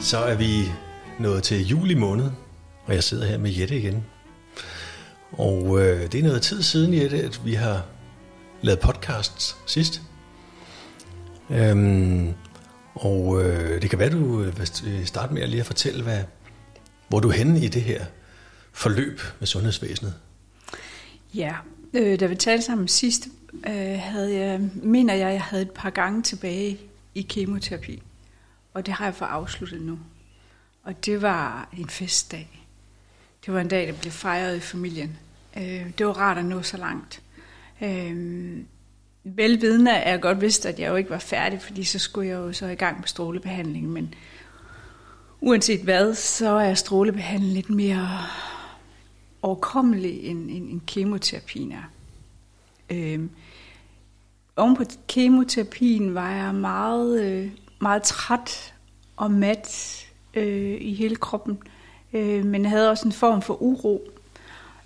Så er vi nået til juli måned, og jeg sidder her med Jette igen. Og øh, det er noget tid siden, Jette, at vi har lavet podcasts sidst. Øhm, og øh, det kan være, du øh, vil øh, starte med at lige at fortælle, hvad, hvor du er henne i det her forløb med sundhedsvæsenet. Ja, øh, da vi talte sammen sidst, øh, havde jeg, mener jeg, jeg havde et par gange tilbage i kemoterapi. Og det har jeg fået afsluttet nu. Og det var en festdag. Det var en dag, der blev fejret i familien. Øh, det var rart at nå så langt. Øh, velvidende er jeg godt vidste, at jeg jo ikke var færdig, fordi så skulle jeg jo så i gang med strålebehandling. Men uanset hvad, så er strålebehandling lidt mere overkommelig end, end, end kemoterapien er. Øh, oven på kemoterapien var jeg meget, øh, meget træt og mat øh, i hele kroppen, øh, men havde også en form for uro.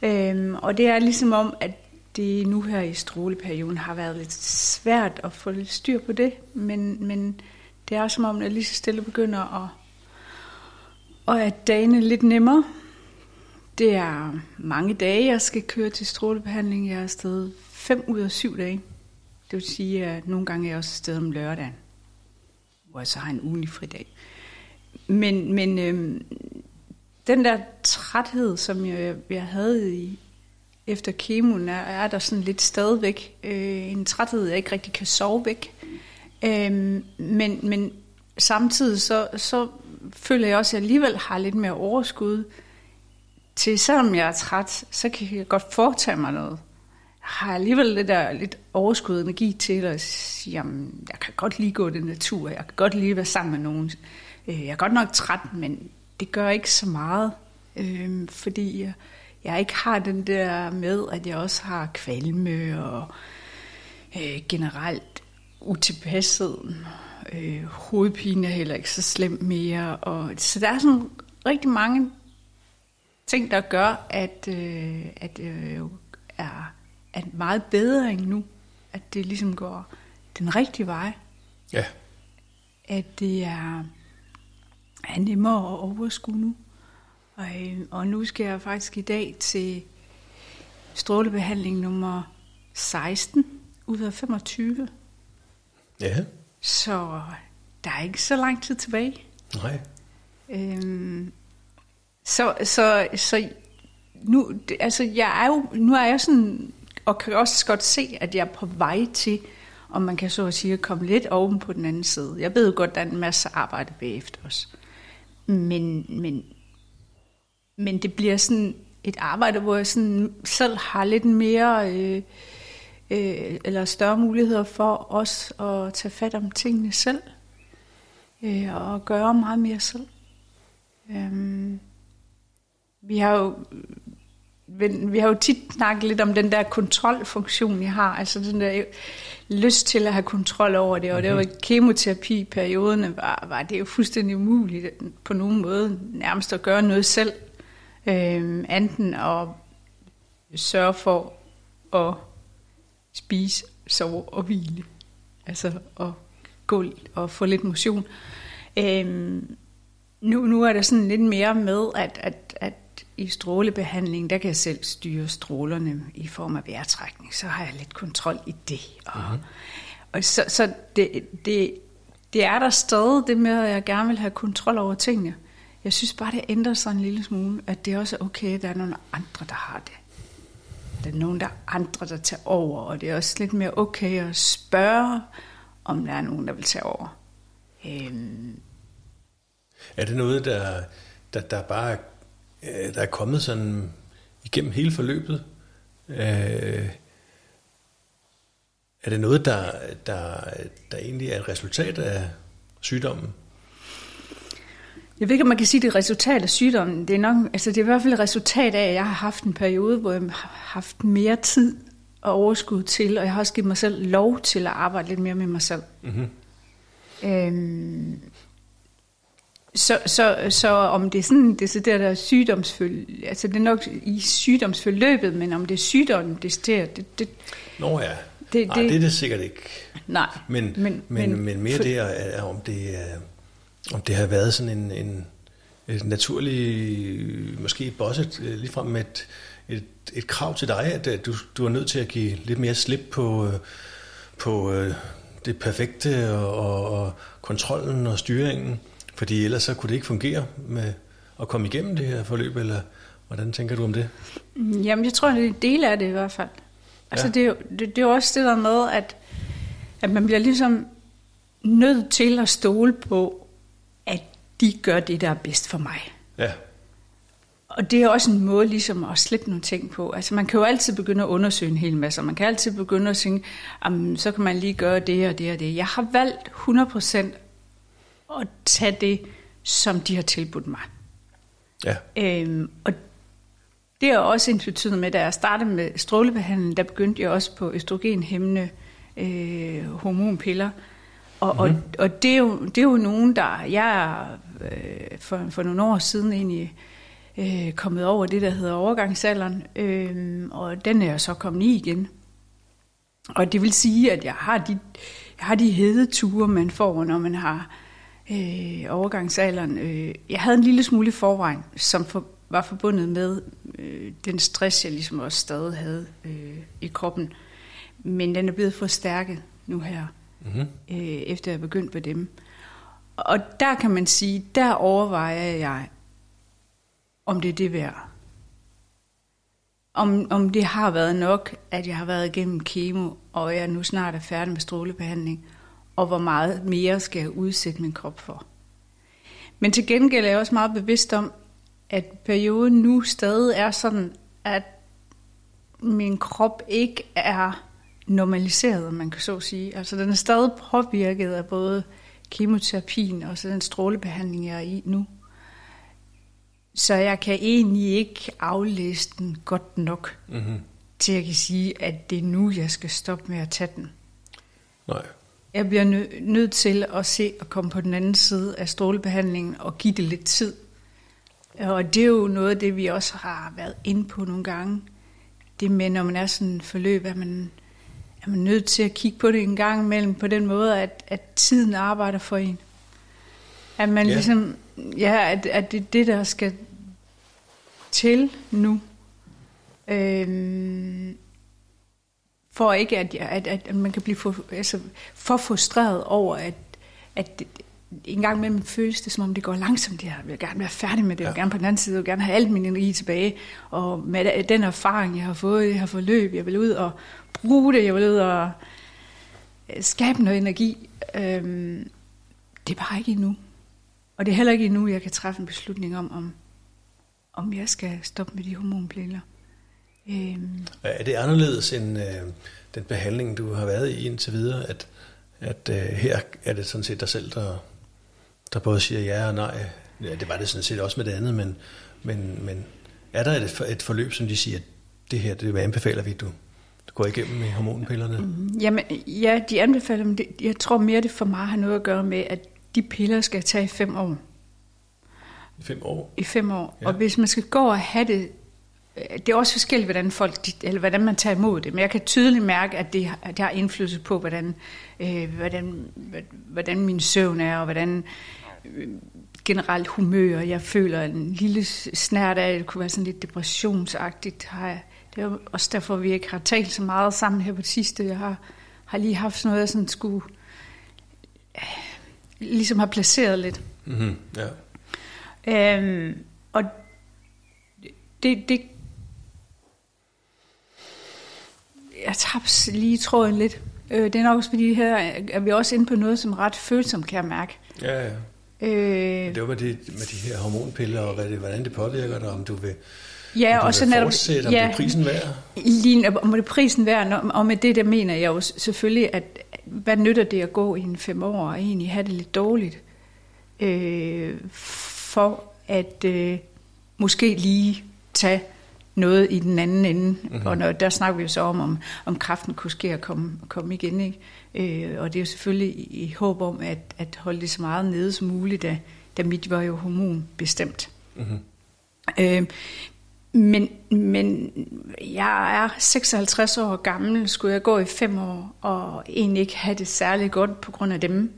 Øh, og det er ligesom om, at det nu her i stråleperioden har været lidt svært at få lidt styr på det, men, men det er som om, at lige så stille begynder at, og at dagene lidt nemmere. Det er mange dage, jeg skal køre til strålebehandling. Jeg er afsted fem ud af syv dage. Det vil sige, at nogle gange er jeg også afsted om lørdagen, hvor jeg så har en ugenlig fridag. Men, men øh, den der træthed, som jeg, jeg havde i, efter kemoen, er, er der sådan lidt stadigvæk. Øh, en træthed, jeg ikke rigtig kan sove væk. Øh, men, men samtidig så, så føler jeg også, at jeg alligevel har lidt mere overskud til, selvom jeg er træt, så kan jeg godt foretage mig noget. Jeg har alligevel det der lidt overskud energi til at sige, jamen, jeg kan godt lige gå den natur, jeg kan godt lige være sammen med nogen. Øh, jeg er godt nok træt, men det gør ikke så meget, øh, fordi jeg, jeg ikke har den der med, at jeg også har kvalme og øh, generelt utilpasset. Øh, hovedpine er heller ikke så slemt mere. Og, så der er sådan rigtig mange ting, der gør, at, øh, at øh, er, er meget bedre end nu. At det ligesom går den rigtige vej. Ja. At det er, er nemmere at overskue nu. Og, øh, og nu skal jeg faktisk i dag til strålebehandling nummer 16 ud af 25. Ja. Så der er ikke så lang tid tilbage. Nej. Øhm, så, så, så nu, altså jeg er jo, nu er jeg sådan, og kan også godt se, at jeg er på vej til, om man kan så at sige, komme lidt oven på den anden side. Jeg ved godt, at der er en masse arbejde bagefter os. Men, men, men det bliver sådan et arbejde, hvor jeg sådan selv har lidt mere, øh, øh, eller større muligheder for os at tage fat om tingene selv. Øh, og gøre meget mere selv. Øhm, vi har jo vi har jo tit snakket lidt om den der kontrolfunktion, jeg har, altså den der lyst til at have kontrol over det, og det var mhm. kemoterapi-perioderne, var, var det jo fuldstændig umuligt på nogen måde nærmest at gøre noget selv, øhm, enten at sørge for at spise, sove og hvile, altså at gå og få lidt motion. Øhm, nu, nu er der sådan lidt mere med, at, at, at i strålebehandling, der kan jeg selv styre strålerne i form af vejrtrækning. Så har jeg lidt kontrol i det. Og, mm-hmm. og så, så det, det, det er der stadig, det med, at jeg gerne vil have kontrol over tingene. Jeg synes bare, det ændrer sig en lille smule, at det også er okay, at der er nogle andre, der har det. Der er nogen, der er andre, der tager over, og det er også lidt mere okay at spørge, om der er nogen, der vil tage over. Øhm. Er det noget, der, der, der bare øh, der er kommet sådan igennem hele forløbet? Øh, er det noget, der, der, der egentlig er et resultat af sygdommen? Jeg ved ikke, om man kan sige, at det er resultat af sygdommen. Det er, nok, altså det er i hvert fald et resultat af, at jeg har haft en periode, hvor jeg har haft mere tid og overskud til, og jeg har også givet mig selv lov til at arbejde lidt mere med mig selv. Mm-hmm. Øhm, så, så, så om det er sådan, det er der, der er sygdomsfølge, altså det er nok i sygdomsforløbet, men om det er sygdommen, det sker, det, det, Nå ja, det, Nej, det, det er det sikkert ikke. Nej. Men, men, men, men, men mere for, det er, om det er, om det har været sådan en, en et naturligt, måske også et, ligefrem med et, et, et krav til dig, at du, du er nødt til at give lidt mere slip på, på det perfekte og, og, og kontrollen og styringen, fordi ellers så kunne det ikke fungere med at komme igennem det her forløb, eller hvordan tænker du om det? Jamen, jeg tror, det er en del af det i hvert fald. Altså, ja. det, er jo, det, det er jo også det der med, at, at man bliver ligesom nødt til at stole på, at de gør det, der er bedst for mig. Ja. Og det er også en måde ligesom at slippe nogle ting på. Altså man kan jo altid begynde at undersøge en hel masse. Man kan altid begynde at sige, så kan man lige gøre det og det og det. Jeg har valgt 100% at tage det, som de har tilbudt mig. Ja. Øhm, og det er også en betydning med, da jeg startede med strålebehandling, der begyndte jeg også på østrogenhæmmende øh, hormonpiller. Og, mm-hmm. og, og det, er jo, det er jo nogen, der... Jeg er øh, for, for nogle år siden egentlig øh, kommet over det, der hedder overgangsalderen, øh, og den er jeg så kommet i igen. Og det vil sige, at jeg har de, jeg har de hedeture, man får, når man har øh, overgangsalderen. Øh, jeg havde en lille smule i forvejen, som for, var forbundet med øh, den stress, jeg ligesom også stadig havde øh, i kroppen. Men den er blevet forstærket nu her, mm-hmm. øh, efter jeg begyndte på dem. Og der kan man sige, der overvejer jeg, om det er det værd. Om, om det har været nok, at jeg har været igennem kemo, og jeg nu snart er færdig med strålebehandling, og hvor meget mere skal jeg udsætte min krop for. Men til gengæld er jeg også meget bevidst om, at perioden nu stadig er sådan, at min krop ikke er normaliseret, man kan så sige. Altså den er stadig påvirket af både kemoterapien og så den strålebehandling, jeg er i nu. Så jeg kan egentlig ikke aflæse den godt nok, mm-hmm. til at jeg kan sige, at det er nu, jeg skal stoppe med at tage den. Nej. Jeg bliver nø- nødt til at se og komme på den anden side af strålebehandlingen og give det lidt tid. Og det er jo noget af det, vi også har været inde på nogle gange. Det med, når man er sådan en forløb, at man, er man nødt til at kigge på det en gang imellem på den måde, at, at tiden arbejder for en. At man ja. ligesom, ja, at, at det er det, der skal til nu. Øhm, for ikke, at, at, at man kan blive for, altså, for frustreret over, at, at en gang imellem føles det, som om det går langsomt. Jeg vil gerne være færdig med det, jeg vil gerne på den anden side, jeg vil gerne have alt min energi tilbage. Og med den erfaring, jeg har fået i det her forløb, jeg vil ud og bruge det, jeg vil ud og øh, skabe noget energi. Øhm, det er bare ikke endnu. Og det er heller ikke endnu, jeg kan træffe en beslutning om, om, om jeg skal stoppe med de hormonpiller. Øhm. Er det anderledes end øh, den behandling, du har været i indtil videre, at, at øh, her er det sådan set dig selv, der, der både siger ja og nej? Ja, det var det sådan set også med det andet, men, men, men er der et, et forløb, som de siger, at det her, det anbefaler vi, du, du går igennem med hormonpillerne? Mm, jamen, ja, de anbefaler, men det, jeg tror mere, det for mig har noget at gøre med, at de piller skal jeg tage i fem år. I fem år? I fem år. Ja. Og hvis man skal gå og have det, det er også forskelligt, hvordan, folk, eller hvordan man tager imod det, men jeg kan tydeligt mærke, at det, at det har indflydelse på, hvordan, øh, hvordan, hvordan min søvn er, og hvordan øh, generelt humør, jeg føler en lille snært af, det kunne være sådan lidt depressionsagtigt. Har jeg, det er også derfor, vi ikke har talt så meget sammen her på det sidste. Jeg har, har lige haft sådan noget, jeg sådan skulle ligesom har placeret lidt. Mm-hmm, ja. Øhm, og det, det jeg tabte lige tråden lidt. Øh, det er nok også fordi her er vi også inde på noget, som ret følsomt, kan jeg mærke. Ja, ja. Øh, det var med de, med de her hormonpiller, og hvad det, hvordan det påvirker dig, om du vil, ja, om og så fortsætte, om ja, det er prisen værd? Lige, om det er prisen værd, og med det der mener jeg jo selvfølgelig, at hvad nytter det at gå i en fem år og egentlig have det lidt dårligt, øh, for at øh, måske lige tage noget i den anden ende. Mm-hmm. Og når, der snakker vi jo så om, om, om kraften kunne ske at komme, komme igen. Ikke? Øh, og det er jo selvfølgelig i, i håb om at, at holde det så meget nede som muligt, da, da mit var jo hormonbestemt. Mm-hmm. Øh, men, men jeg er 56 år gammel, skulle jeg gå i fem år, og egentlig ikke have det særligt godt på grund af dem,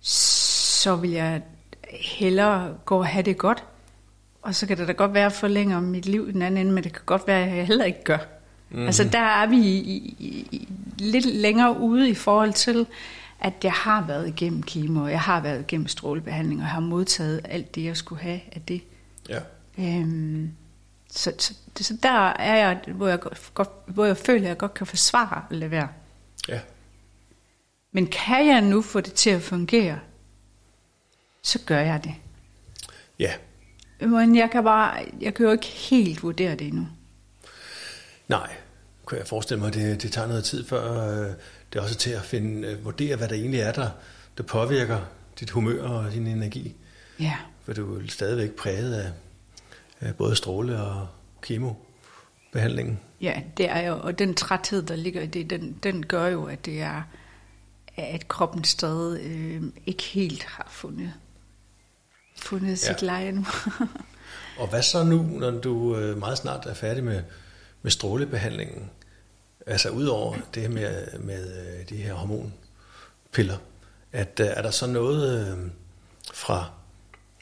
så vil jeg hellere gå og have det godt. Og så kan det da godt være, at jeg forlænger mit liv i den anden ende, men det kan godt være, at jeg heller ikke gør. Mm-hmm. Altså der er vi i, i, i, lidt længere ude i forhold til, at jeg har været igennem kemo, jeg har været igennem strålebehandling, og har modtaget alt det, jeg skulle have af det. Ja. Øhm, så, så, så der er jeg, hvor jeg, godt, hvor jeg føler, at jeg godt kan forsvare at lade være. Ja. Men kan jeg nu få det til at fungere, så gør jeg det. Ja. Men jeg kan bare, jeg kan jo ikke helt vurdere det endnu. Nej, kan jeg forestille mig, det, det tager noget tid, før øh, det er også til at finde, øh, vurdere, hvad der egentlig er, der, der påvirker dit humør og din energi. Ja. For du er stadigvæk præget af, af både stråle og kemobehandlingen. Ja, det er jo, og den træthed, der ligger i det, den, den gør jo, at det er, at kroppen stadig øh, ikke helt har fundet, fundet ja. sit leje nu. og hvad så nu, når du øh, meget snart er færdig med, med strålebehandlingen? Altså udover det med, med øh, de her hormonpiller, at øh, er der så noget fra,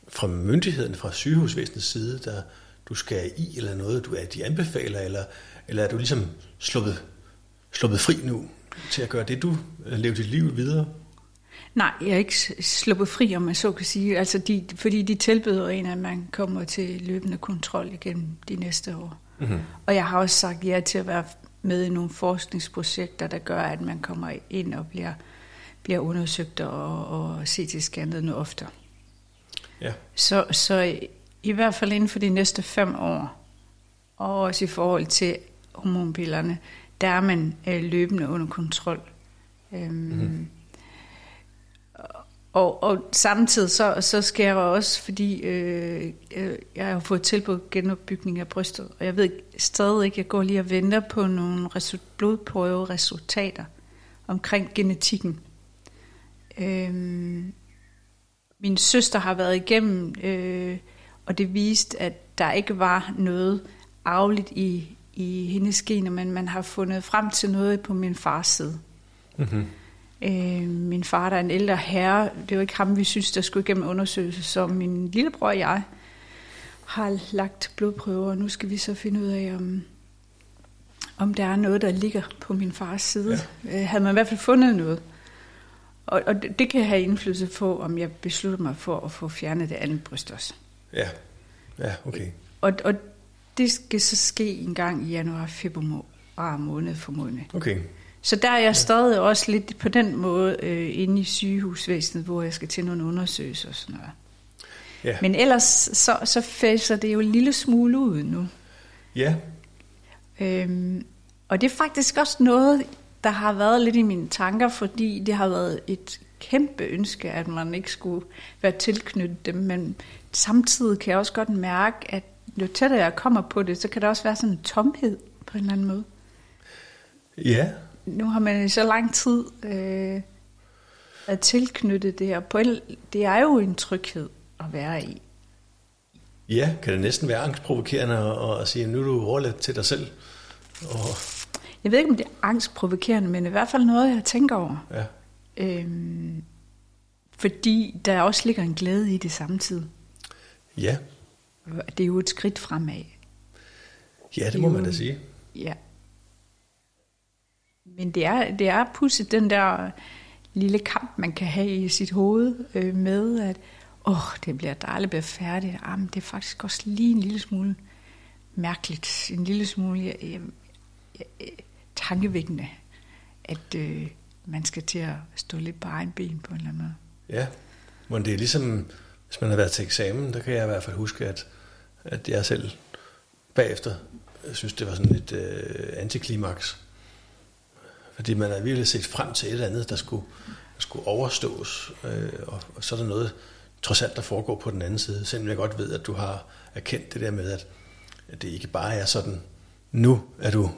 fra myndigheden, fra sygehusvæsenets side, der du skal i, eller noget, du er de anbefaler, eller, eller er du ligesom sluppet, sluppet fri nu til at gøre det, du lever dit liv videre? Nej, jeg er ikke sluppet fri, om man så kan sige. Altså de, fordi de tilbyder en, at man kommer til løbende kontrol igennem de næste år. Mm-hmm. Og jeg har også sagt ja til at være med i nogle forskningsprojekter, der gør, at man kommer ind og bliver, bliver undersøgt og, og CT-scannet noget oftere. Ja. Så, så i hvert fald inden for de næste fem år, og også i forhold til hormonpillerne, der er man øh, løbende under kontrol. Øhm, mm-hmm. Og, og samtidig så, så sker jeg også, fordi øh, øh jeg har fået tilbudt genopbygning af brystet, og jeg ved stadig ikke, jeg går lige og venter på nogle result, blodprøveresultater omkring genetikken. Øh, min søster har været igennem, øh, og det viste, at der ikke var noget arveligt i, i hendes gener, men man har fundet frem til noget på min fars side. Mm-hmm. Øh, min far, der er en ældre herre, det var ikke ham, vi synes, der skulle igennem undersøgelse, så min lillebror og jeg har lagt blodprøver, og nu skal vi så finde ud af, om, om der er noget, der ligger på min fars side. Ja. Øh, havde man i hvert fald fundet noget. Og, og det, det kan have indflydelse på, om jeg beslutter mig for at få fjernet det andet bryst også. Ja, ja okay. Og, og det skal så ske en gang i januar, februar måned formodentlig. Okay. Så der er jeg stadig også lidt på den måde øh, inde i sygehusvæsenet, hvor jeg skal til nogle undersøgelser og sådan noget. Ja. Men ellers så, så fæser det jo en lille smule ud nu. Ja. Øhm, og det er faktisk også noget, der har været lidt i mine tanker, fordi det har været et kæmpe ønske, at man ikke skulle være tilknyttet dem, men samtidig kan jeg også godt mærke, at jo tættere jeg kommer på det, så kan der også være sådan en tomhed på en eller anden måde. Ja, nu har man i så lang tid øh, at tilknytte det her. På det er jo en tryghed at være i. Ja, kan det næsten være angstprovokerende at, at sige, at nu er du overladt til dig selv? Og... Jeg ved ikke, om det er angstprovokerende, men i hvert fald noget, jeg tænker over. Ja. Øhm, fordi der også ligger en glæde i det samtidig. Ja. Det er jo et skridt fremad. Ja, det, det må man da sige. Ja, men det er, det er pudset, den der lille kamp, man kan have i sit hoved øh, med, at åh, det bliver dejligt at blive færdigt. Jamen, ah, det er faktisk også lige en lille smule mærkeligt, en lille smule øh, øh, tankevækkende, at øh, man skal til at stå lidt på egen ben på en eller anden måde. Ja, men det er ligesom, hvis man har været til eksamen, der kan jeg i hvert fald huske, at, at jeg selv bagefter jeg synes, det var sådan lidt øh, antiklimaks fordi man havde virkelig set frem til et eller andet, der skulle, der skulle overstås, øh, og, og så er der noget, trods alt, der foregår på den anden side. Selvom jeg godt ved, at du har erkendt det der med, at, at det ikke bare er sådan, nu er du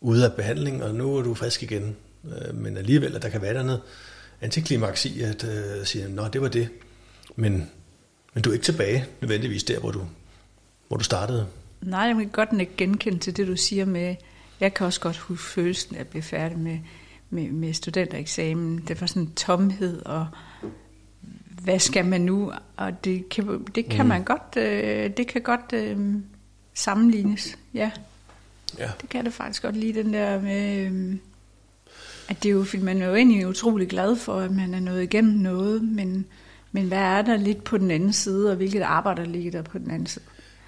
ude af behandling, og nu er du frisk igen. Øh, men alligevel, at der kan være noget antiklimaks i, at øh, sige, nå, det var det. Men, men du er ikke tilbage nødvendigvis der, hvor du, hvor du startede. Nej, jeg kan godt ikke genkende til det, du siger med, jeg kan også godt huske følelsen af at blive færdig med, med, med studentereksamen. Det var sådan en tomhed, og hvad skal man nu? Og det kan, det kan mm. man godt, øh, det kan godt øh, sammenlignes, ja. Ja. Det kan det faktisk godt lige den der med, øh, at det er jo, man er jo egentlig utrolig glad for, at man er nået igennem noget, men, men hvad er der lidt på den anden side, og hvilket arbejde ligger der på den anden side?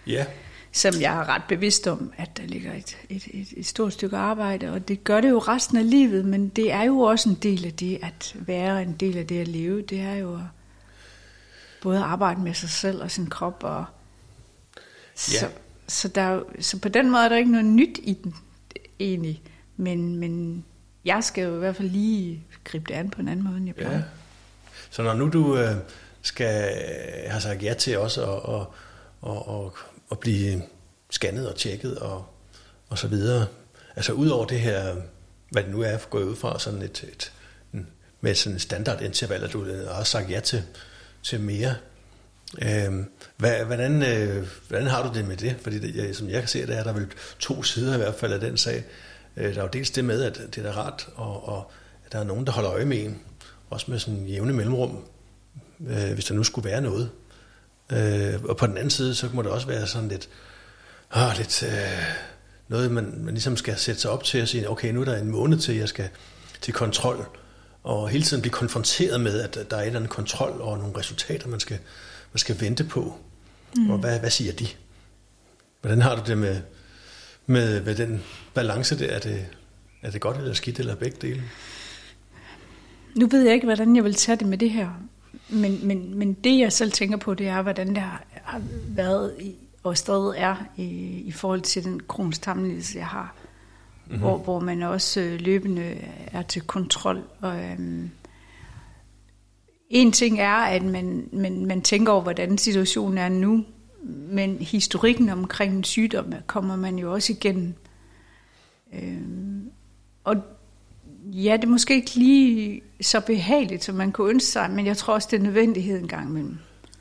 Ja, Som jeg er ret bevidst om, at der ligger et, et, et, et stort stykke arbejde, og det gør det jo resten af livet, men det er jo også en del af det at være en del af det at leve. Det er jo både at arbejde med sig selv og sin krop, og så, Ja. så, der, er jo- så på den måde er der ikke noget nyt i den egentlig, men, men jeg skal jo i hvert fald lige gribe det an på en anden måde, end jeg plejer. ja. Så når nu du øh, skal have sagt ja til også at, og, og, og, at blive scannet og tjekket og, og så videre, altså udover det her, hvad det nu er gået ud fra, sådan et, et, med sådan en standardinterval, at du har sagt ja til, til mere. Øh, hvad, hvordan, øh, hvordan har du det med det? Fordi det, jeg, som jeg kan se, det er der vel to sider i hvert fald af den sag. Øh, der er jo dels det med, at det er da rart, og, og at der er nogen, der holder øje med en, også med sådan jævne mellemrum, øh, hvis der nu skulle være noget. Øh, og på den anden side, så må det også være sådan lidt, ah, lidt øh, noget, man, man ligesom skal sætte sig op til og sige, okay, nu er der en måned til, jeg skal til kontrol, og hele tiden blive konfronteret med, at der er et eller andet kontrol og nogle resultater, man skal, man skal vente på. Mm. Og hvad, hvad siger de? Hvordan har du det med, med, med den balance der? Er det, er det godt eller skidt, eller begge dele? Nu ved jeg ikke, hvordan jeg vil tage det med det her. Men, men, men det, jeg selv tænker på, det er, hvordan det har, har været i, og stadig er i, i forhold til den kronisk tarmlidelse, jeg har. Mm-hmm. Hvor, hvor man også øh, løbende er til kontrol. Og, øhm, en ting er, at man, man, man tænker over, hvordan situationen er nu, men historikken omkring en sygdom kommer man jo også igennem. Øhm, og Ja, det er måske ikke lige så behageligt, som man kunne ønske sig, men jeg tror også, det er nødvendighed en gang imellem.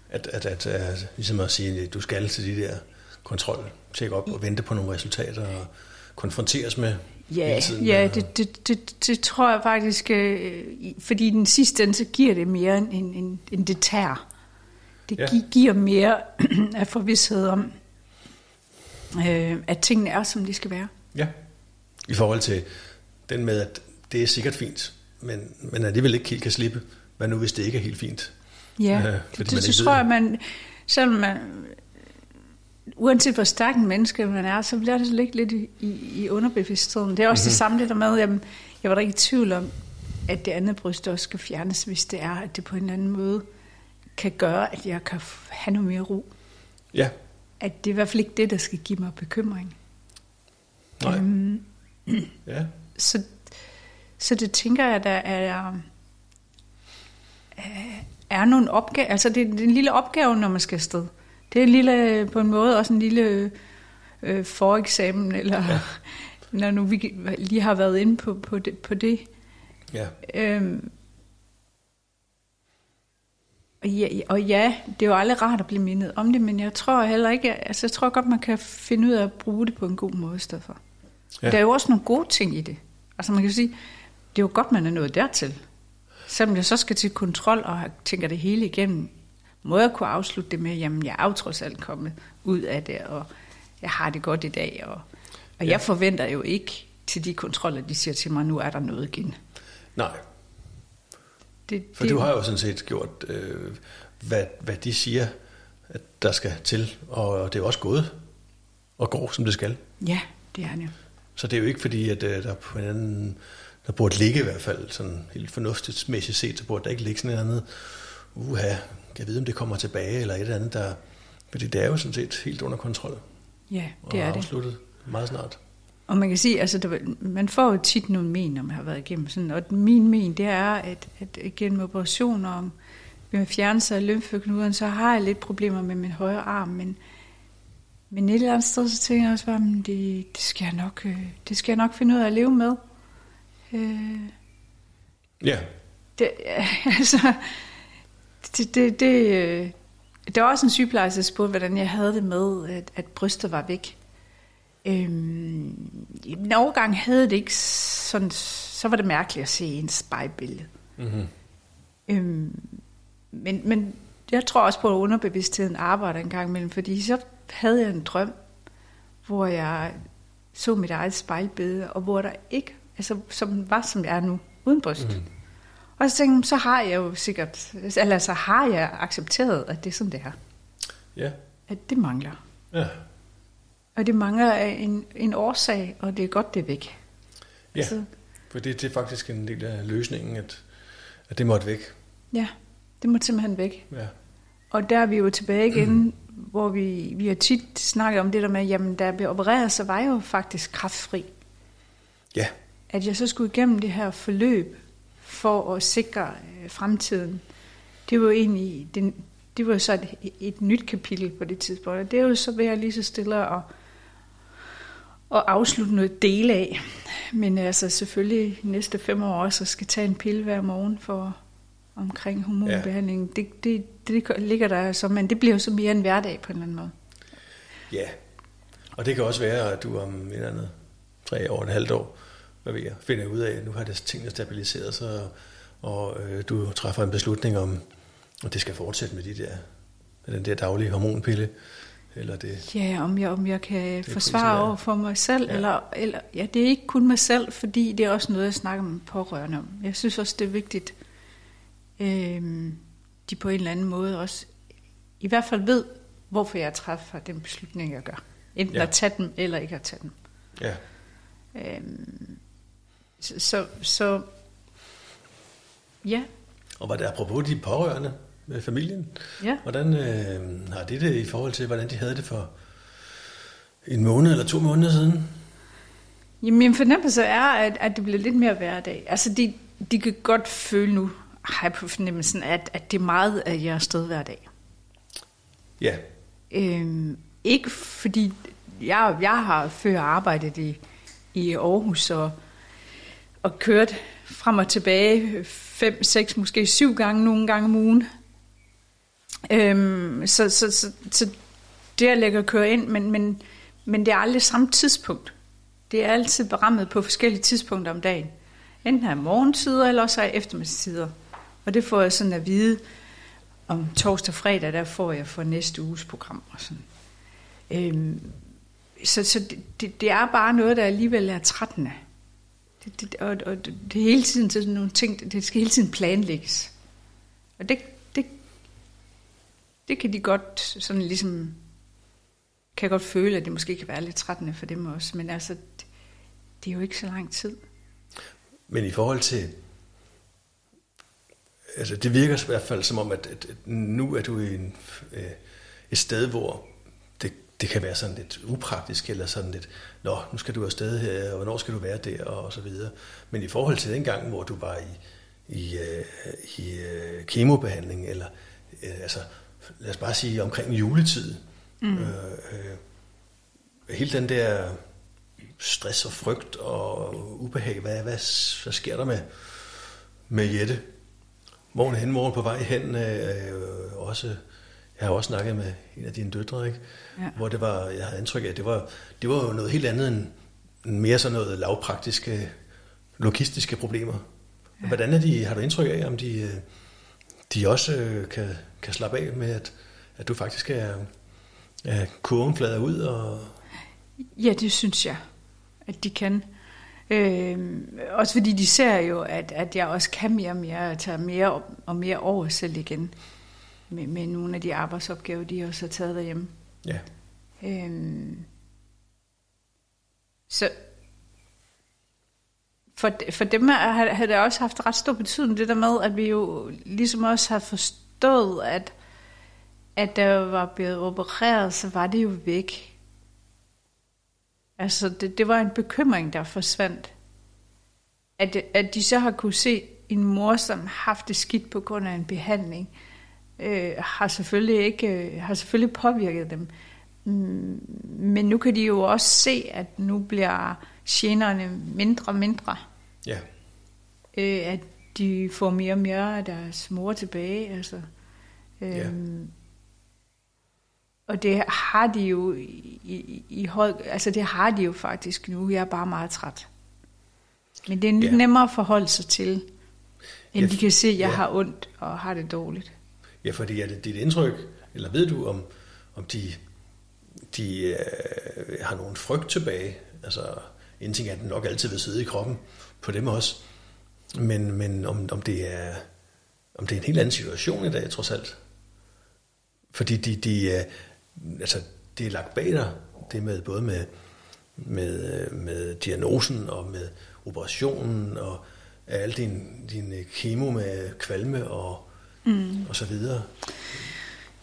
At, at, at, at ligesom at sige, at du skal til de der kontrol, tjekke op og vente på nogle resultater og konfronteres med Ja, hele tiden. ja det, det, det, det tror jeg faktisk, øh, fordi den sidste ende, så giver det mere end, end, end, end det tager. Det Ja. ja. giver mere af forvidshed om, øh, at tingene er, som de skal være. Ja. I forhold til den med, at det er sikkert fint, men, men alligevel ikke helt kan slippe. Hvad nu, hvis det ikke er helt fint? Ja, Øh, fordi det, man ved tror jeg, man, selvom man, uanset hvor stærk en menneske man er, så bliver det ligge lidt i, i, underbevidstheden. Det er også mm-hmm. det samme det der med, jamen, jeg var da ikke i tvivl om, at det andet bryst også skal fjernes, hvis det er, at det på en anden måde kan gøre, at jeg kan have noget mere ro. Ja, At det er i hvert fald ikke det, der skal give mig bekymring. nej. Øhm, Ja, så, så det tænker jeg, der er, er- nogle opgaver. Altså det, det er en lille opgave, når man skal afsted. Det er en lille, på en måde også en lille øh, foreksamen, eller ja. når nu vi lige har været inde på, på, det, på det. ja. Øhm, og ja, og ja, det er jo aldrig rart at blive mindet om det, men jeg tror heller ikke, altså jeg tror godt, man kan finde ud af at bruge det på en god måde i stedet for. Ja. Der er jo også nogle gode ting i det. Altså man kan sige, det er jo godt, man er nået dertil. Selvom jeg så skal til kontrol og tænker det hele igennem, må jeg kunne afslutte det med, jamen jeg er jo trods alt kommet ud af det, og jeg har det godt i dag, og, og Ja. jeg forventer jo ikke til de kontroller, de siger til mig, nu er der noget igen. Nej, Det, for det, du har jo sådan set gjort, øh, hvad, hvad de siger, at der skal til, og det er også gået og går, som det skal. Ja, det er det. Så det er jo ikke fordi, at øh, der på en anden, der burde ligge i hvert fald, sådan helt fornuftigt set, så burde der ikke ligge sådan et andet, uha, kan jeg vide, om det kommer tilbage, eller et eller andet, der, fordi det er jo sådan set helt under kontrol, Ja, og det er det. afsluttet meget snart. Og man kan sige, altså, der, man får jo tit nogle men, når man har været igennem sådan, og min men, det er, at, at gennem operationer om med fjernelse af lymfeknuderne, så har jeg lidt problemer med min højre arm, men, men et eller andet sted, så tænker jeg også bare, "Men det, det, skal jeg nok, øh, det skal jeg nok finde ud af at leve med. Øh, Ja, det, altså, det, det, det, øh, der var også en sygeplejerske, der spurgte, hvordan jeg havde det med, at, at brystet var væk. Øhm, I en overgang havde det ikke sådan, så var det mærkeligt at se en spejlbillede. mm-hmm. Øhm, men, men jeg tror også på, at underbevidstheden arbejder en gang imellem, fordi så havde jeg en drøm, hvor jeg så mit eget spejlbillede, og hvor der ikke, altså som var som jeg er nu, uden bryst. Mm. Og så tænkte jeg, så har jeg jo sikkert, eller så har jeg accepteret, at det er sådan, det er. Ja. At det mangler. Ja. Og det mangler af en, en årsag, og det er godt, det er væk. Ja, altså, for det, det er faktisk en del af løsningen, at, at det måtte væk. Ja, det må simpelthen væk. Ja. Og der er vi jo tilbage igen, mm. hvor vi, vi har tit snakket om det der med, jamen da jeg blev opereret, så var jeg jo faktisk kraftfri. Ja. At jeg så skulle igennem det her forløb for at sikre øh, fremtiden, det var jo egentlig, det, det var så et, et nyt kapitel på det tidspunkt. Og det er jo så ved at lige så stille og, og afslutte noget del af. Men altså selvfølgelig næste fem år også, skal tage en pille hver morgen for omkring hormonbehandling. Ja. Det, det, det ligger der så, men det bliver jo så mere en hverdag på en eller anden måde. Ja, og det kan også være, at du om et eller andet tre år, et halvt år, hvad ved jeg, finder ud af, at nu har det tingene stabiliseret sig, og øh, du træffer en beslutning om, at det skal fortsætte med, de der, med den der daglige hormonpille. Eller det, ja, om jeg, om jeg kan forsvare over for mig selv, ja. eller, eller ja, det er ikke kun mig selv, fordi det er også noget, jeg snakker med pårørende om. Jeg synes også, det er vigtigt, øh, de på en eller anden måde også i hvert fald ved, hvorfor jeg træffer den beslutning, jeg gør. Enten ja. at tage dem, eller ikke at tage dem. Ja. Øh, så, så, så ja. Og var det apropos de pårørende med familien? Ja. Hvordan øh, har det det i forhold til, hvordan de havde det for en måned eller to måneder siden? Jamen, min fornemmelse er, at, at det bliver lidt mere hverdag. Altså, de, de kan godt føle nu, har jeg på fornemmelsen, at, at det er meget af jeres sted hver dag. Ja. Øhm, ikke fordi, jeg, jeg har før arbejdet i, i Aarhus og, og kørt frem og tilbage fem, seks, måske syv gange nogle gange om ugen. Øhm, så, så, så, så det at lægge at køre ind, men, men, men det er aldrig samme tidspunkt. Det er altid berammet på forskellige tidspunkter om dagen. Enten er morgentider, eller også er eftermiddagstider. Og det får jeg sådan at vide om torsdag og fredag, der får jeg for næste uges program. Og sådan. Øhm, så så det, det, det er bare noget, der alligevel er trættende. Det, det, og, og det, det er hele tiden sådan nogle ting, det skal hele tiden planlægges. Og det, det, det kan de godt sådan ligesom, kan jeg godt føle, at det måske kan være lidt trættende for dem også. Men altså, det, det er jo ikke så lang tid. Men i forhold til altså det virker i hvert fald som om, at, at, at nu er du i en, øh, et sted, hvor det, kan være sådan lidt upraktisk, eller sådan lidt, nå, nu skal du afsted her, og hvornår skal du være der, og så videre. Men i forhold til den gang, hvor du var i, i, øh, i øh, kemobehandling, eller øh, altså, lad os bare sige omkring juletid, mm. øh, øh, hele den der stress og frygt og ubehag, hvad, hvad, hvad sker der med, med Jette? morgen hen, morgen på vej hen, øh, også, jeg har også snakket med en af dine døtre, ikke? Ja. hvor det var, jeg havde indtryk af, at det var, det var jo noget helt andet end mere sådan noget lavpraktiske, logistiske problemer. Ja. Hvordan er de, har du indtryk af, om de, de også øh, kan, kan slappe af med, at, at du faktisk er, er kurven flader ud? Og... Ja, det synes jeg, at de kan. Øh, også fordi de ser jo, at, at jeg også kan mere og mere, og tager mere og mere over selv igen. Med, med nogle af de arbejdsopgaver, de også har taget derhjemme. Ja. Øh, så for, for dem har, har det også haft ret stor betydning, det der med, at vi jo ligesom også har forstået, at, at der var blevet opereret, så var det jo væk. Altså, det, det var en bekymring, der forsvandt. At, at de så har kunne se en mor, som har haft det skidt på grund af en behandling, øh, har, selvfølgelig ikke, øh, har selvfølgelig påvirket dem. Mm, men nu kan de jo også se, at nu bliver generne mindre og mindre. Ja. Øh, at de får mere og mere af deres mor tilbage. Altså. Øh, ja. Og det har de jo i, i, i høj, altså det har de jo faktisk nu. Jeg er bare meget træt. Men det er ja. nemmere at forholde sig til, end ja. de kan se, at jeg ja. har ondt og har det dårligt. Ja, fordi er det dit indtryk, eller ved du, om, om de, de øh, har nogen frygt tilbage? Altså, en ting er, at den nok altid vil sidde i kroppen på dem også, men, men om, om, det er, om det er en helt anden situation i dag, trods alt. Fordi de, de, øh, altså, det er lagt bag dig, det med både med, med, øh, med diagnosen og med operationen og alle din, din kemo med kvalme og, mm. og så videre.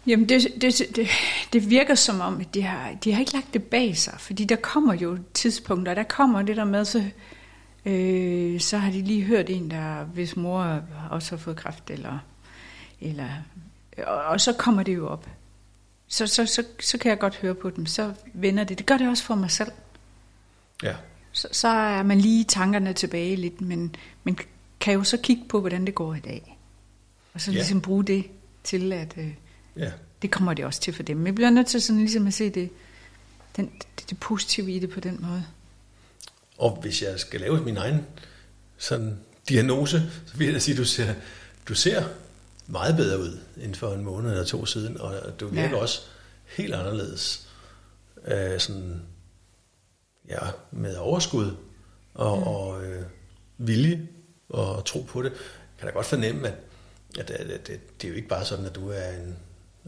Jamen, det, det, det, det virker som om, at de har, de har ikke lagt det bag sig, fordi der kommer jo tidspunkter, der kommer det der med, så, øh, så har de lige hørt en, der hvis mor også har fået kræft, eller, eller, og, og så kommer det jo op. Så, så, så, så kan jeg godt høre på dem, så vender det. Det gør det også for mig selv. Ja. Så, så er man lige tankerne tilbage lidt, men, men kan jo så kigge på, hvordan det går i dag. Og så ligesom ja. bruge det til, at øh, ja. det kommer det også til for dem. Vi bliver nødt til sådan ligesom at se det, den, det, det positive i det på den måde. Og hvis jeg skal lave min egen sådan diagnose, så vil jeg sige, at du ser, du ser meget bedre ud end for en måned eller to siden, og du virker ja. også helt anderledes. Øh, sådan, ja, med overskud og, mm. og øh, vilje og tro på det. Jeg kan da godt fornemme, at, at, at, at det, det er jo ikke bare sådan, at du er en,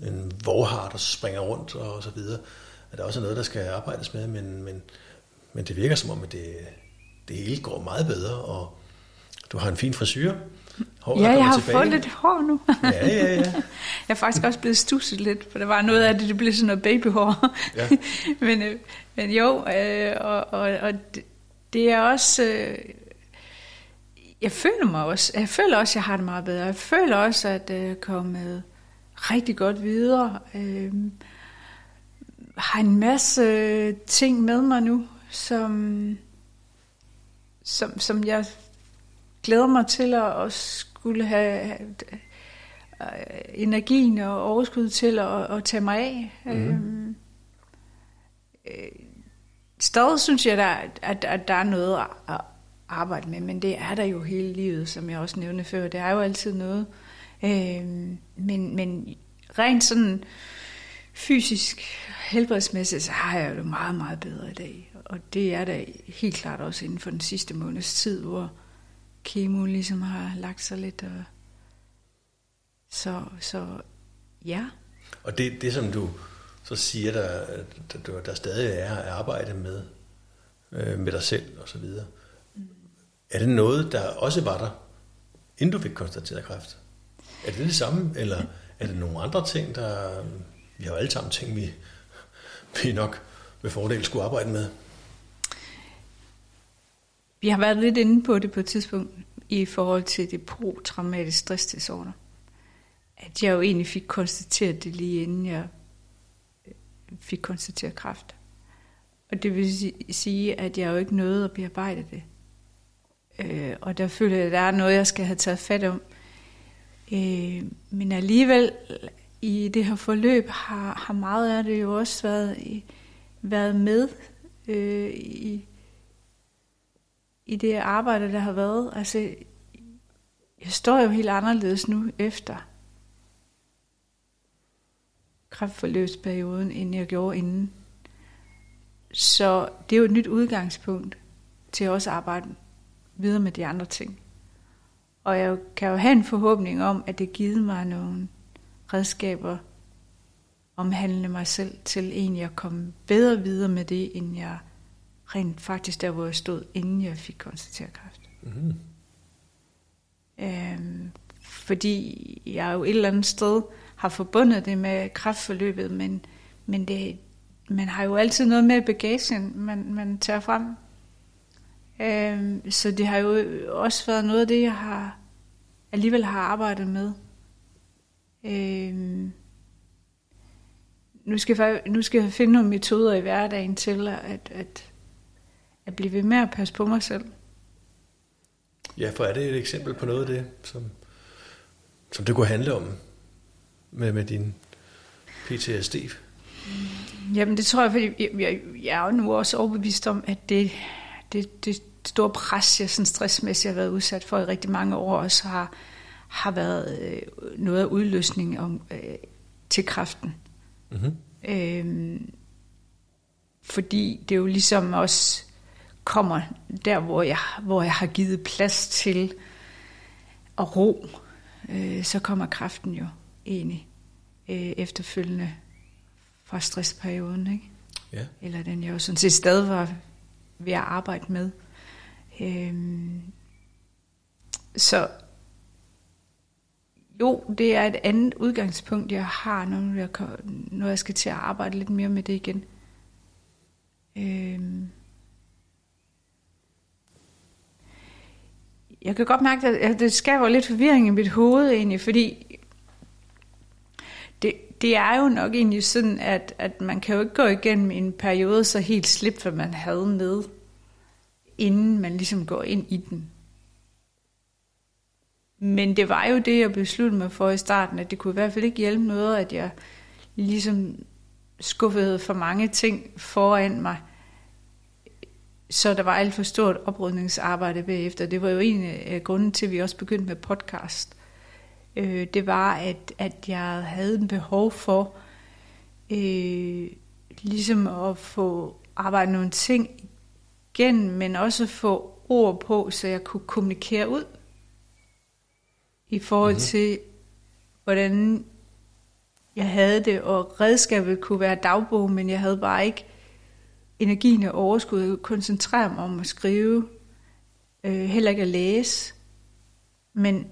en vorhar, der springer rundt og så videre. At der også er noget, der skal arbejdes med, men, men, men det virker som om, at det, det hele går meget bedre, og du har en fin frisyr. Hår, ja, jeg har tilbage. fået lidt hår nu. Ja, ja, ja. jeg er faktisk også blevet stusset lidt, for der var noget af det, det blev sådan noget babyhår. Ja. men, øh, men jo, øh, og, og, og det er også... Øh, jeg føler mig også, jeg føler også, at jeg har det meget bedre. Jeg føler også, at jeg er kommet rigtig godt videre. Øh, har en masse ting med mig nu, som, som, som jeg glæder mig til at, at skulle have øh, energien og overskud til at, at tage mig af. Mm. Øhm, øh, stadig synes jeg, der, at, at der er noget at arbejde med, men det er der jo hele livet, som jeg også nævnte før. Det er jo altid noget. Øh, men, men rent sådan fysisk, helbredsmæssigt, så har jeg det meget, meget bedre i dag. Og det er da helt klart også inden for den sidste måneds tid, hvor kemo ligesom har lagt sig lidt. Og så, så ja. Og det, det som du så siger, der, der, der stadig er at arbejde med, øh, med dig selv og så videre. Er det noget, der også var der, inden du fik konstateret kræft? Er det det samme, eller er det nogle andre ting, der... Vi har jo alle sammen ting, vi, vi nok med fordel skulle arbejde med. Vi har været lidt inde på det på et tidspunkt i forhold til det pro-traumatisk stressdisorder. At jeg jo egentlig fik konstateret det lige inden jeg øh, fik konstateret kræft. Og det vil sige, at jeg jo ikke nåede at bearbejde det. Øh, og der føler jeg, at der er noget, jeg skal have taget fat om. Øh, men alligevel i det her forløb har, har meget af det jo også været, været med øh, i, i det arbejde, der har været. Altså, jeg står jo helt anderledes nu efter kraftforløbsperioden, end jeg gjorde inden. Så det er jo et nyt udgangspunkt til også at arbejde videre med de andre ting. Og jeg kan jo have en forhåbning om, at det givet mig nogle redskaber omhandlende mig selv til egentlig at komme bedre videre med det, end jeg rent faktisk der, hvor jeg stod, inden jeg fik konstateret kræft. Mm-hmm. Øhm, fordi jeg jo et eller andet sted har forbundet det med kræftforløbet, men, men det, man har jo altid noget med bagagen, man, man tager frem. Øhm, så det har jo også været noget af det, jeg har alligevel har arbejdet med. Øhm, nu, skal jeg, nu skal jeg finde nogle metoder i hverdagen til at, at at blive ved med at passe på mig selv. Ja, for er det et eksempel på noget af det, som, som det kunne handle om med, med din PTSD? Jamen det tror jeg, fordi jeg, jeg, jeg er jo nu også overbevist om, at det, det, det store pres, jeg sådan stressmæssigt har været udsat for i rigtig mange år, også har, har været øh, noget af udløsning om, øh, til kræften. Mm-hmm. Øhm, fordi det jo ligesom også kommer der, hvor jeg, hvor jeg har givet plads til at ro, øh, så kommer kraften jo egentlig øh, efterfølgende fra stressperioden, ikke? Ja. Eller den jeg jo sådan set stadig var ved at arbejde med. Øhm, så jo, det er et andet udgangspunkt, jeg har, når jeg, når jeg skal til at arbejde lidt mere med det igen. Øhm, jeg kan godt mærke, at det skaber lidt forvirring i mit hoved egentlig, fordi det, er jo nok egentlig sådan, at, at man kan jo ikke gå igennem en periode så helt slip, hvad man havde med, inden man ligesom går ind i den. Men det var jo det, jeg besluttede mig for i starten, at det kunne i hvert fald ikke hjælpe noget, at jeg ligesom skuffede for mange ting foran mig. Så der var alt for stort oprydningsarbejde bagefter. Det var jo en af grunden til, at vi også begyndte med podcast. Øh, det var, at, at jeg havde en behov for øh, ligesom at få arbejdet nogle ting igen, men også få ord på, så jeg kunne kommunikere ud i forhold mm-hmm. til, hvordan jeg havde det, og redskabet kunne være dagbog, men jeg havde bare ikke energien og overskud. Jeg kunne koncentrere mig om at skrive, øh, heller ikke at læse. Men,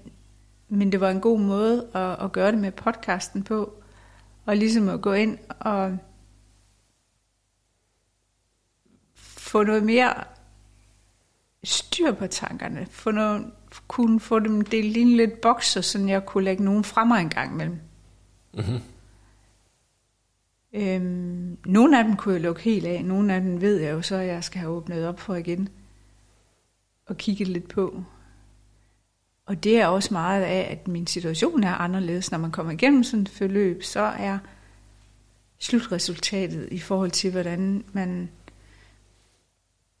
men det var en god måde at, at gøre det med podcasten på, og ligesom at gå ind og få noget mere styr på tankerne, få noget, kunne få dem delt ind lidt bokser, så jeg kunne lægge nogen fra mig en gang imellem. Mm-hmm. Øhm, nogle af dem kunne jeg lukke helt af, nogle af dem ved jeg jo så, at jeg skal have åbnet op for igen og kigget lidt på. Og det er også meget af, at min situation er anderledes. Når man kommer igennem sådan et forløb, så er slutresultatet i forhold til, hvordan man,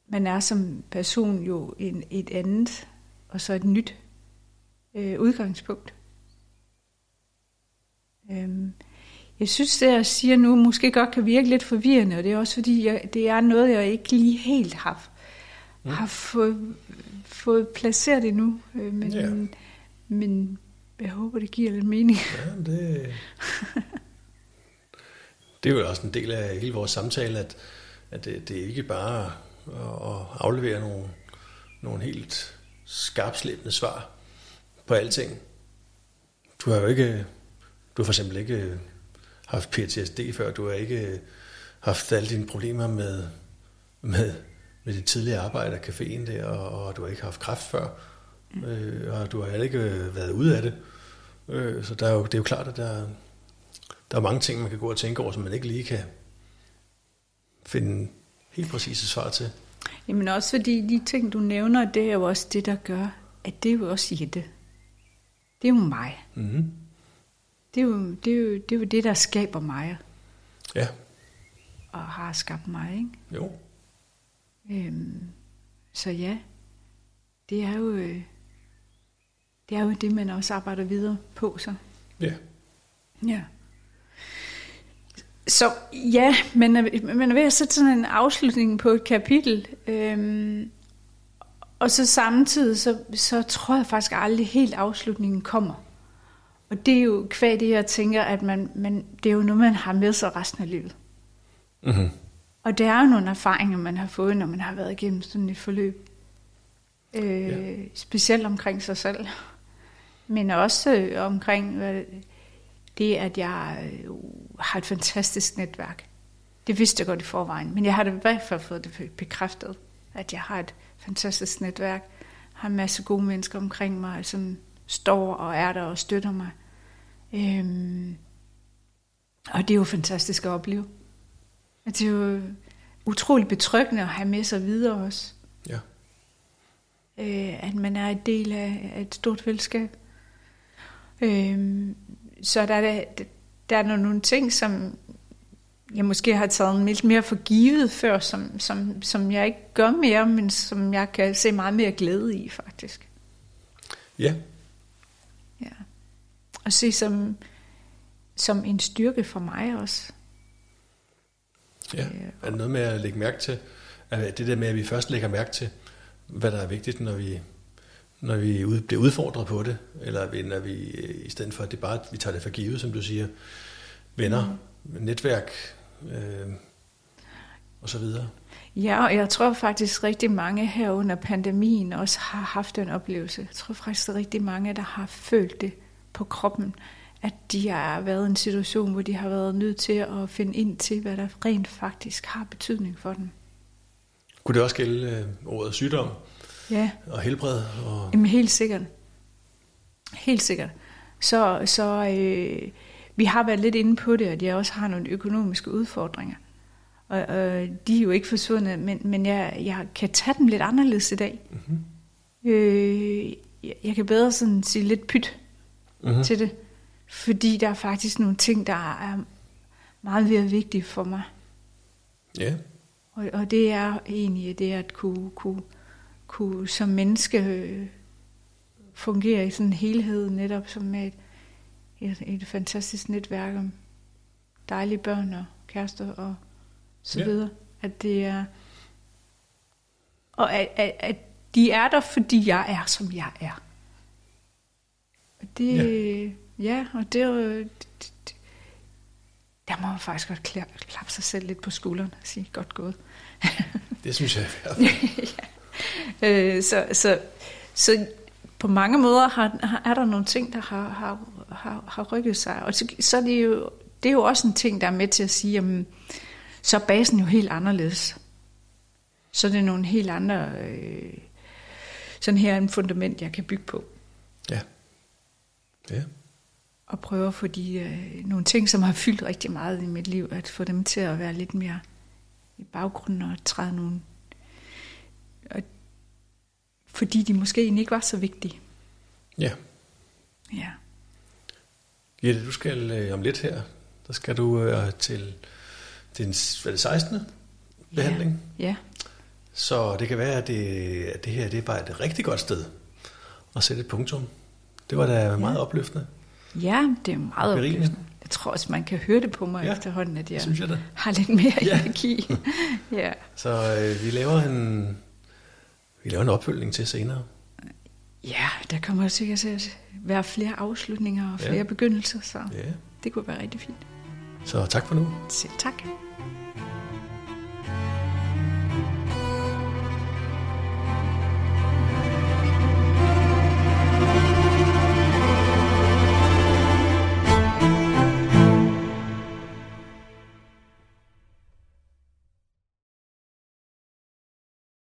man er som person jo en, et andet, og så et nyt øh, udgangspunkt. Øhm, jeg synes, det jeg siger nu, måske godt kan virke lidt forvirrende, og det er også fordi, jeg, det er noget, jeg ikke lige helt har, mm. har fået, fået placeret endnu. Øh, men, ja. men jeg håber, det giver lidt mening. Ja, det, det er jo også en del af hele vores samtale, at, at det, det er ikke bare at aflevere nogle, nogle helt skarpslæbende svar på alting. Du har jo ikke, du har for eksempel ikke haft PTSD før, du har ikke haft alle dine problemer med, med, med dit tidligere arbejde af caféen der, og, og du har ikke haft kræft før, øh, og du har heller ikke været ude af det. Øh, så der er jo, det er jo klart, at der, der er mange ting, man kan gå og tænke over, som man ikke lige kan finde helt præcise svar til. Jamen også fordi de ting, du nævner, det er jo også det, der gør, at det er jo også Jette. Det er jo mig. Mm-hmm. Det, er jo, det, er jo, det er jo det, der skaber mig. Ja. Og har skabt mig, ikke? Jo. Øhm, så ja, det er jo øh, det er jo det, man også arbejder videre på, så. Ja. Ja. Så ja, men man er ved at sætte sådan en afslutning på et kapitel. Øhm, og så samtidig, så, så tror jeg faktisk aldrig helt afslutningen kommer. Og det er jo kvad det, jeg tænker, at man, man, det er jo noget, man har med sig resten af livet. Mm-hmm. Og det er jo nogle erfaringer, man har fået, når man har været igennem sådan et forløb. Øh, ja. Specielt omkring sig selv. Men også øh, omkring det, at jeg øh, har et fantastisk netværk. Det vidste jeg godt i forvejen, men jeg har det i hvert fald fået det bekræftet, at jeg har et fantastisk netværk, har en masse gode mennesker omkring mig, som står og er der og støtter mig. Øhm, og det er jo fantastisk at opleve. At det er jo utroligt betryggende at have med sig videre også. Ja. Øh, at man er en del af, af et stort fællesskab. Øhm, så der er, der, der er nogle ting, som jeg måske har taget lidt mere for givet før, som, som, som jeg ikke gør mere, men som jeg kan se meget mere glæde i, faktisk. Ja. Ja. og se som, som en styrke for mig også. Ja, er det noget med at lægge mærke til, at det der med, at vi først lægger mærke til, hvad der er vigtigt, når vi, når vi ud, bliver udfordret på det, eller når vi, i stedet for, at det bare, vi tager det for givet, som du siger, venner, mm. netværk, øh, og så videre. Ja, og jeg tror faktisk rigtig mange her under pandemien også har haft den oplevelse. Jeg tror faktisk rigtig mange, der har følt det på kroppen, at de har været i en situation, hvor de har været nødt til at finde ind til, hvad der rent faktisk har betydning for dem. Kunne det også gælde øh, ordet sygdom? Ja. Og helbred? Og... Jamen helt sikkert. Helt sikkert. Så, så øh, vi har været lidt inde på det, at jeg også har nogle økonomiske udfordringer. Og, og de er jo ikke forsvundet, men, men jeg, jeg kan tage dem lidt anderledes i dag. Mm-hmm. Øh, jeg, jeg kan bedre sådan sige lidt pyt mm-hmm. til det, fordi der er faktisk nogle ting, der er meget mere vigtige for mig. Ja. Og, og det er egentlig det at kunne, kunne, kunne som menneske øh, fungere i sådan en helhed, netop som med et, et, et fantastisk netværk om dejlige børn og kærester og så ja. videre. At det er... Og at, at, at de er der, fordi jeg er, som jeg er. Det, ja. Ja, og det er jo... Der må man faktisk godt klappe sig selv lidt på skulderen og sige, godt gået. det synes jeg er ja. øh, så, så, så på mange måder har, er der nogle ting, der har, har, har, har rykket sig. Og så, så er det jo, det er jo også en ting, der er med til at sige, jamen, så er basen jo helt anderledes. Så er det nogle helt andre... Øh, sådan her en fundament, jeg kan bygge på. Ja. Ja. Og prøve at få de, øh, nogle ting, som har fyldt rigtig meget i mit liv, at få dem til at være lidt mere i baggrunden og træde nogle... Og, fordi de måske egentlig ikke var så vigtige. Ja. Ja. Jette, du skal øh, om lidt her, der skal du øh, til er det 16. behandling. Ja. ja. Så det kan være, at det, at det her det var et rigtig godt sted at sætte et punktum. Det var da ja. meget opløftende. Ja, det er meget opløftende. Jeg tror også, man kan høre det på mig ja, efterhånden, at jeg, synes jeg har lidt mere ja. energi. ja. Så øh, vi laver en vi laver en opfølgning til senere. Ja, der kommer sikkert til at være flere afslutninger og flere ja. begyndelser, så ja. det kunne være rigtig fint. Så tak for nu. Selv tak.